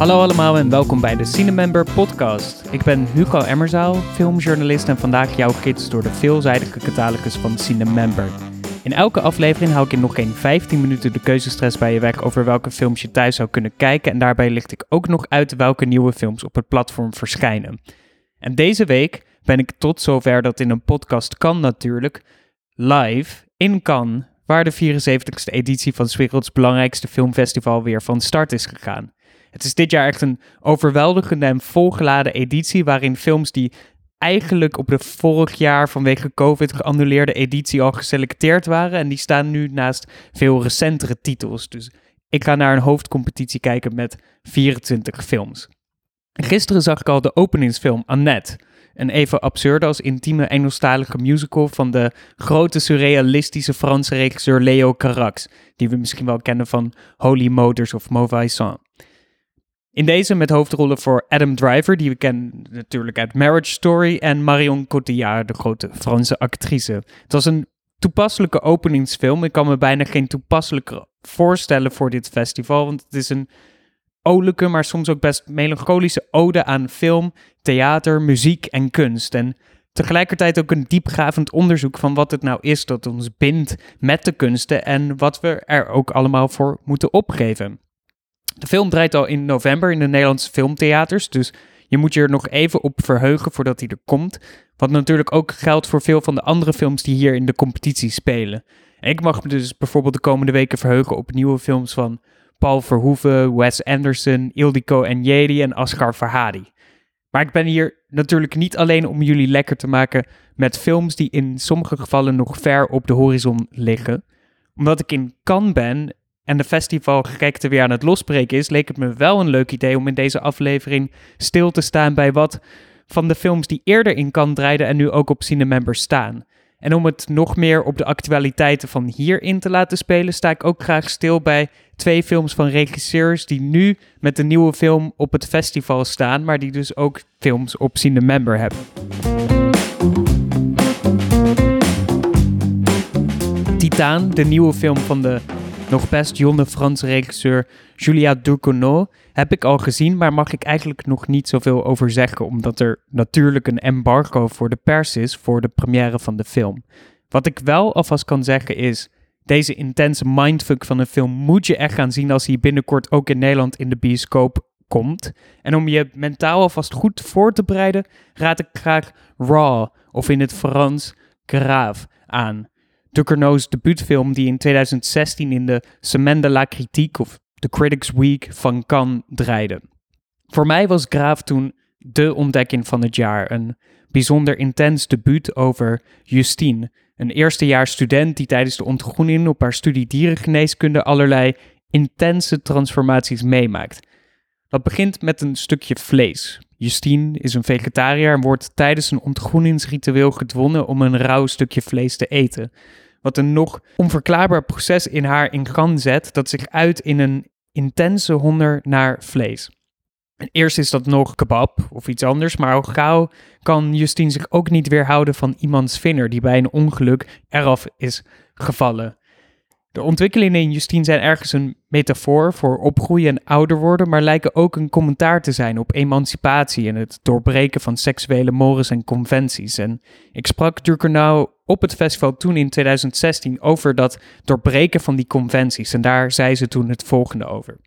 Hallo allemaal en welkom bij de Cinemember podcast. Ik ben Hugo Emmerzaal, filmjournalist en vandaag jouw gids door de veelzijdige catalogus van Cinemember. In elke aflevering hou ik in nog geen 15 minuten de keuzestress bij je weg over welke films je thuis zou kunnen kijken en daarbij licht ik ook nog uit welke nieuwe films op het platform verschijnen. En deze week ben ik tot zover dat in een podcast kan natuurlijk, live in Cannes, waar de 74ste editie van 's werelds belangrijkste filmfestival weer van start is gegaan. Het is dit jaar echt een overweldigende en volgeladen editie waarin films die eigenlijk op de vorig jaar vanwege COVID geannuleerde editie al geselecteerd waren. En die staan nu naast veel recentere titels. Dus ik ga naar een hoofdcompetitie kijken met 24 films. Gisteren zag ik al de openingsfilm Annette. Een even absurde als intieme Engelstalige musical van de grote surrealistische Franse regisseur Leo Carax, die we misschien wel kennen van Holy Motors of Mauvais Sang. In deze met hoofdrollen voor Adam Driver, die we kennen natuurlijk uit Marriage Story, en Marion Cotillard, de grote Franse actrice. Het was een toepasselijke openingsfilm. Ik kan me bijna geen toepasselijker voorstellen voor dit festival, want het is een olijke, maar soms ook best melancholische ode aan film, theater, muziek en kunst. En tegelijkertijd ook een diepgravend onderzoek van wat het nou is dat ons bindt met de kunsten en wat we er ook allemaal voor moeten opgeven. De film draait al in november in de Nederlandse filmtheaters, dus je moet je er nog even op verheugen voordat hij er komt. Wat natuurlijk ook geldt voor veel van de andere films die hier in de competitie spelen. ik mag me dus bijvoorbeeld de komende weken verheugen op nieuwe films van Paul Verhoeven, Wes Anderson, Ildiko Enyedi en Asghar Farhadi. Maar ik ben hier natuurlijk niet alleen om jullie lekker te maken met films die in sommige gevallen nog ver op de horizon liggen. Omdat ik in Cannes ben en de festivalgekte weer aan het losbreken is, leek het me wel een leuk idee om in deze aflevering stil te staan bij wat van de films die eerder in Cannes draaiden en nu ook op Cinemembers staan. En om het nog meer op de actualiteiten van hierin te laten spelen, sta ik ook graag stil bij twee films van regisseurs die nu met de nieuwe film op het festival staan, maar die dus ook films op Cinemember hebben. Titaan, de nieuwe film van de nog best jonge Franse regisseur Julia Ducournau heb ik al gezien, maar mag ik eigenlijk nog niet zoveel over zeggen, omdat er natuurlijk een embargo voor de pers is voor de première van de film. Wat ik wel alvast kan zeggen is, deze intense mindfuck van een film moet je echt gaan zien als hij binnenkort ook in Nederland in de bioscoop komt. En om je mentaal alvast goed voor te bereiden, raad ik graag Raw, of in het Frans Grave, aan. Ducournau's debuutfilm die in 2016 in de Semaine de la Critique of de Critics Week van Cannes draaide. Voor mij was Graaf toen de ontdekking van het jaar. Een bijzonder intens debuut over Justine, een eerstejaars student die tijdens de ontgroening op haar studie dierengeneeskunde allerlei intense transformaties meemaakt. Dat begint met een stukje vlees. Justine is een vegetariër en wordt tijdens een ontgroeningsritueel gedwongen om een rauw stukje vlees te eten. Wat een nog onverklaarbaar proces in haar in gang zet, dat zich uit in een intense honger naar vlees. En eerst is dat nog kebab of iets anders, maar al gauw kan Justine zich ook niet weerhouden van iemands vinger die bij een ongeluk eraf is gevallen. De ontwikkelingen in Justine zijn ergens een metafoor voor opgroeien en ouder worden, maar lijken ook een commentaar te zijn op emancipatie en het doorbreken van seksuele mores en conventies. En ik sprak Durkenau op het festival toen in 2016 over dat doorbreken van die conventies en daar zei ze toen het volgende over.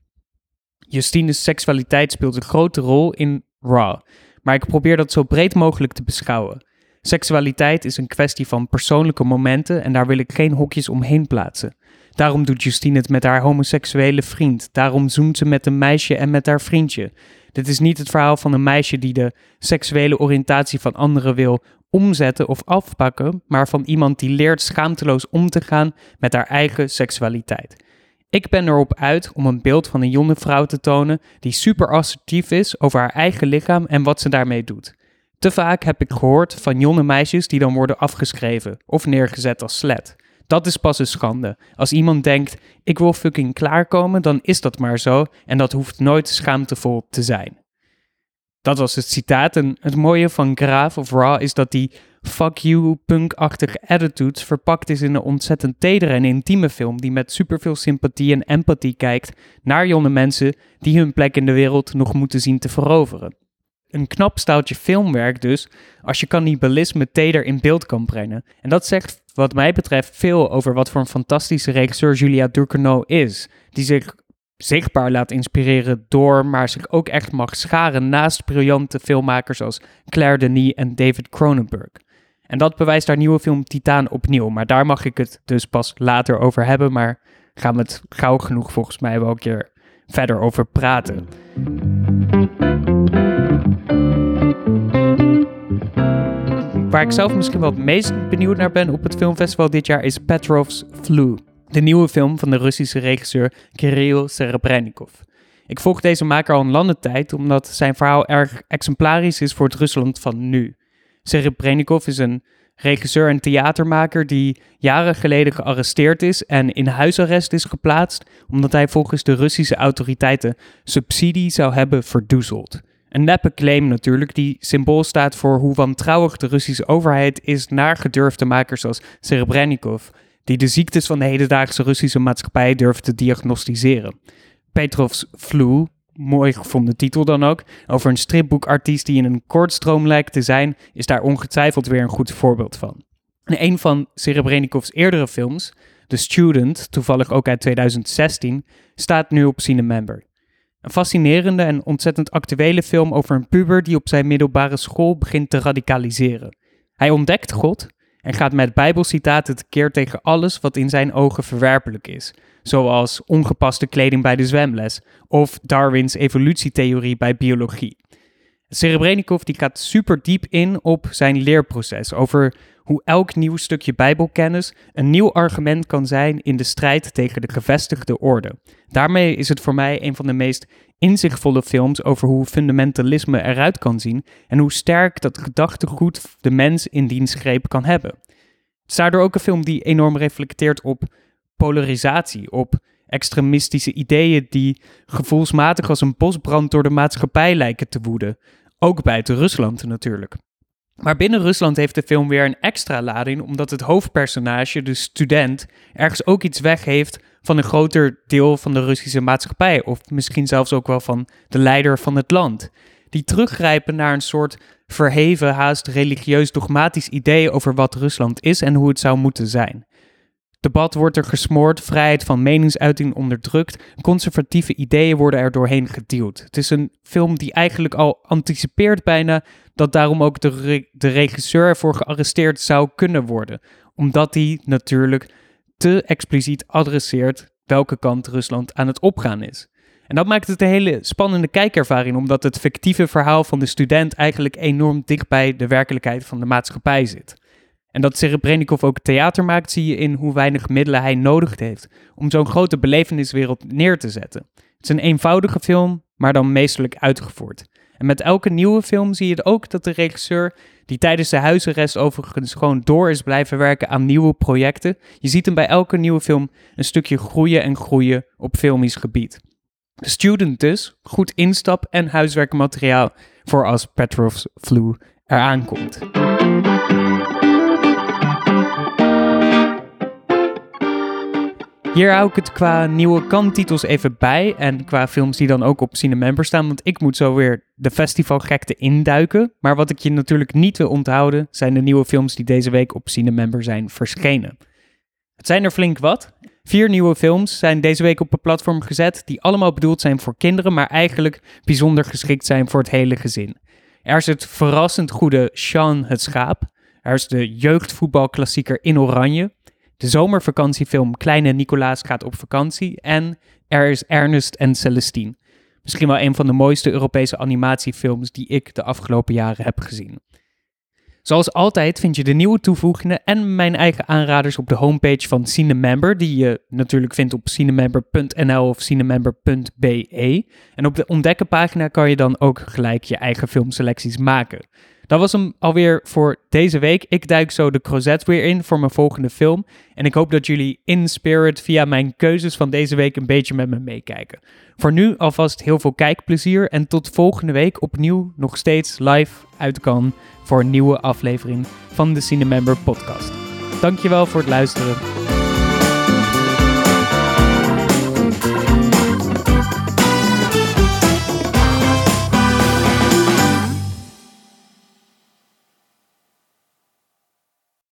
Justine's seksualiteit speelt een grote rol in Raw, maar ik probeer dat zo breed mogelijk te beschouwen. Seksualiteit is een kwestie van persoonlijke momenten en daar wil ik geen hokjes omheen plaatsen. Daarom doet Justine het met haar homoseksuele vriend. Daarom zoent ze met een meisje en met haar vriendje. Dit is niet het verhaal van een meisje die de seksuele oriëntatie van anderen wil omzetten of afpakken, maar van iemand die leert schaamteloos om te gaan met haar eigen seksualiteit. Ik ben erop uit om een beeld van een jonge vrouw te tonen die super assertief is over haar eigen lichaam en wat ze daarmee doet. Te vaak heb ik gehoord van jonge meisjes die dan worden afgeschreven of neergezet als slet. Dat is pas een schande. Als iemand denkt, ik wil fucking klaarkomen, dan is dat maar zo en dat hoeft nooit schaamtevol te zijn. Dat was het citaat. En het mooie van Graaf of Raw is dat die fuck you punk-achtige attitudes verpakt is in een ontzettend tedere en intieme film die met superveel sympathie en empathie kijkt naar jonge mensen die hun plek in de wereld nog moeten zien te veroveren. Een knap staaltje filmwerk dus, als je cannibalisme teder in beeld kan brengen. En dat zegt wat mij betreft veel over wat voor een fantastische regisseur Julia Ducournau is, die zich zichtbaar laat inspireren door, maar zich ook echt mag scharen naast briljante filmmakers als Claire Denis en David Cronenberg. En dat bewijst haar nieuwe film Titaan opnieuw, maar daar mag ik het dus pas later over hebben, maar gaan we het gauw genoeg volgens mij wel een keer verder over praten. Waar ik zelf misschien wel het meest benieuwd naar ben op het filmfestival dit jaar is Petrov's Flu, de nieuwe film van de Russische regisseur Kirill Serebrennikov. Ik volg deze maker al een lange tijd omdat zijn verhaal erg exemplarisch is voor het Rusland van nu. Serebrennikov is een regisseur en theatermaker die jaren geleden gearresteerd is en in huisarrest is geplaatst omdat hij volgens de Russische autoriteiten subsidie zou hebben verdoezeld. Een neppe claim natuurlijk, die symbool staat voor hoe wantrouwig de Russische overheid is naar gedurfde makers zoals Serebrennikov, die de ziektes van de hedendaagse Russische maatschappij durven te diagnosticeren. Petrovs flu, mooi gevonden titel dan ook, over een stripboekartiest die in een kortstroom lijkt te zijn, is daar ongetwijfeld weer een goed voorbeeld van. En een van Serebrenikovs eerdere films, The Student, toevallig ook uit 2016, staat nu op Cinemember. Een fascinerende en ontzettend actuele film over een puber die op zijn middelbare school begint te radicaliseren. Hij ontdekt God en gaat met bijbelcitaten tekeer tegen alles wat in zijn ogen verwerpelijk is, zoals ongepaste kleding bij de zwemles of Darwins evolutietheorie bij biologie. Serebrennikov die gaat super diep in op zijn leerproces over hoe elk nieuw stukje bijbelkennis een nieuw argument kan zijn in de strijd tegen de gevestigde orde. Daarmee is het voor mij een van de meest inzichtvolle films over hoe fundamentalisme eruit kan zien en hoe sterk dat gedachtegoed de mens in diens greep kan hebben. Het is daardoor ook een film die enorm reflecteert op polarisatie, op extremistische ideeën die gevoelsmatig als een bosbrand door de maatschappij lijken te woeden. Ook buiten Rusland natuurlijk. Maar binnen Rusland heeft de film weer een extra lading, omdat het hoofdpersonage, de student, ergens ook iets weg heeft van een groter deel van de Russische maatschappij. Of misschien zelfs ook wel van de leider van het land. Die teruggrijpen naar een soort verheven, haast religieus dogmatisch idee over wat Rusland is en hoe het zou moeten zijn. Debat wordt er gesmoord, vrijheid van meningsuiting onderdrukt, conservatieve ideeën worden er doorheen gedeeld. Het is een film die eigenlijk al anticipeert bijna dat daarom ook de, de regisseur ervoor gearresteerd zou kunnen worden. Omdat hij natuurlijk te expliciet adresseert welke kant Rusland aan het opgaan is. En dat maakt het een hele spannende kijkervaring, omdat het fictieve verhaal van de student eigenlijk enorm dicht bij de werkelijkheid van de maatschappij zit. En dat Serebrennikov ook theater maakt, zie je in hoe weinig middelen hij nodig heeft om zo'n grote beleveniswereld neer te zetten. Het is een eenvoudige film, maar dan meesterlijk uitgevoerd. En met elke nieuwe film zie je ook dat de regisseur, die tijdens de huisarrest overigens gewoon door is blijven werken aan nieuwe projecten, je ziet hem bij elke nieuwe film een stukje groeien en groeien op filmisch gebied. De student dus, goed instap en huiswerkmateriaal voor als Petrov's Flu eraan komt. Hier hou ik het qua nieuwe kantitels even bij. En qua films die dan ook op Cinemember staan. Want ik moet zo weer de festivalgekte induiken. Maar wat ik je natuurlijk niet wil onthouden... zijn de nieuwe films die deze week op Cinemember zijn verschenen. Het zijn er flink wat. Vier nieuwe films zijn deze week op het platform gezet... die allemaal bedoeld zijn voor kinderen... maar eigenlijk bijzonder geschikt zijn voor het hele gezin. Er is het verrassend goede Sean het Schaap. Er is de jeugdvoetbalklassieker In Oranje zomervakantiefilm Kleine Nicolaas gaat op vakantie en er is Ernest en Celestine. Misschien wel een van de mooiste Europese animatiefilms die ik de afgelopen jaren heb gezien. Zoals altijd vind je de nieuwe toevoegingen en mijn eigen aanraders op de homepage van Cinemember, die je natuurlijk vindt op cinemember.nl of cinemember.be. En op de ontdekkenpagina kan je dan ook gelijk je eigen filmselecties maken. Dat was hem alweer voor deze week. Ik duik zo de Crozet weer in voor mijn volgende film. En ik hoop dat jullie in spirit via mijn keuzes van deze week een beetje met me meekijken. Voor nu alvast heel veel kijkplezier en tot volgende week opnieuw nog steeds live uit kan voor een nieuwe aflevering van de Cinemember podcast. Dankjewel voor het luisteren.